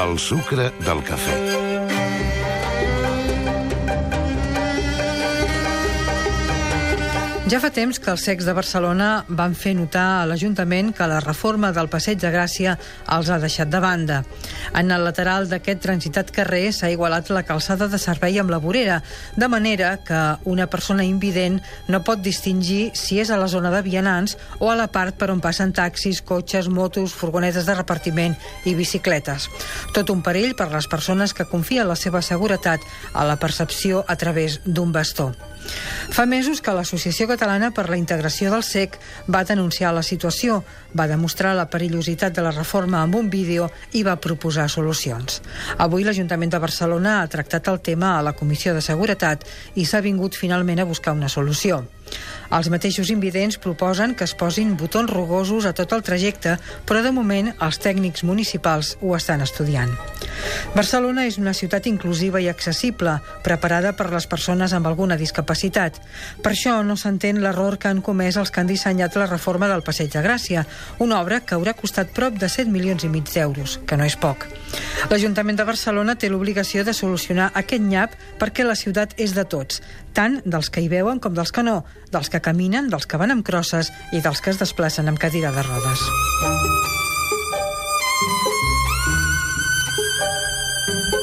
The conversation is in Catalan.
El sucre del cafè. Ja fa temps que els secs de Barcelona van fer notar a l'Ajuntament que la reforma del Passeig de Gràcia els ha deixat de banda. En el lateral d'aquest transitat carrer s'ha igualat la calçada de servei amb la vorera, de manera que una persona invident no pot distingir si és a la zona de vianants o a la part per on passen taxis, cotxes, motos, furgonetes de repartiment i bicicletes. Tot un perill per les persones que confien la seva seguretat a la percepció a través d'un bastó. Fa mesos que l'Associació Catalana per la Integració del SEC va denunciar la situació, va demostrar la perillositat de la reforma amb un vídeo i va proposar solucions. Avui l'Ajuntament de Barcelona ha tractat el tema a la Comissió de Seguretat i s'ha vingut finalment a buscar una solució. Els mateixos invidents proposen que es posin botons rugosos a tot el trajecte, però de moment els tècnics municipals ho estan estudiant. Barcelona és una ciutat inclusiva i accessible, preparada per les persones amb alguna discapacitat. Per això no s'entén l'error que han comès els que han dissenyat la reforma del Passeig de Gràcia, una obra que haurà costat prop de 7 milions i mig d'euros, que no és poc. L'Ajuntament de Barcelona té l'obligació de solucionar aquest nyap perquè la ciutat és de tots, tant dels que hi veuen com dels que no, dels que caminen, dels que van amb crosses i dels que es desplacen amb cadira de rodes. Thank you.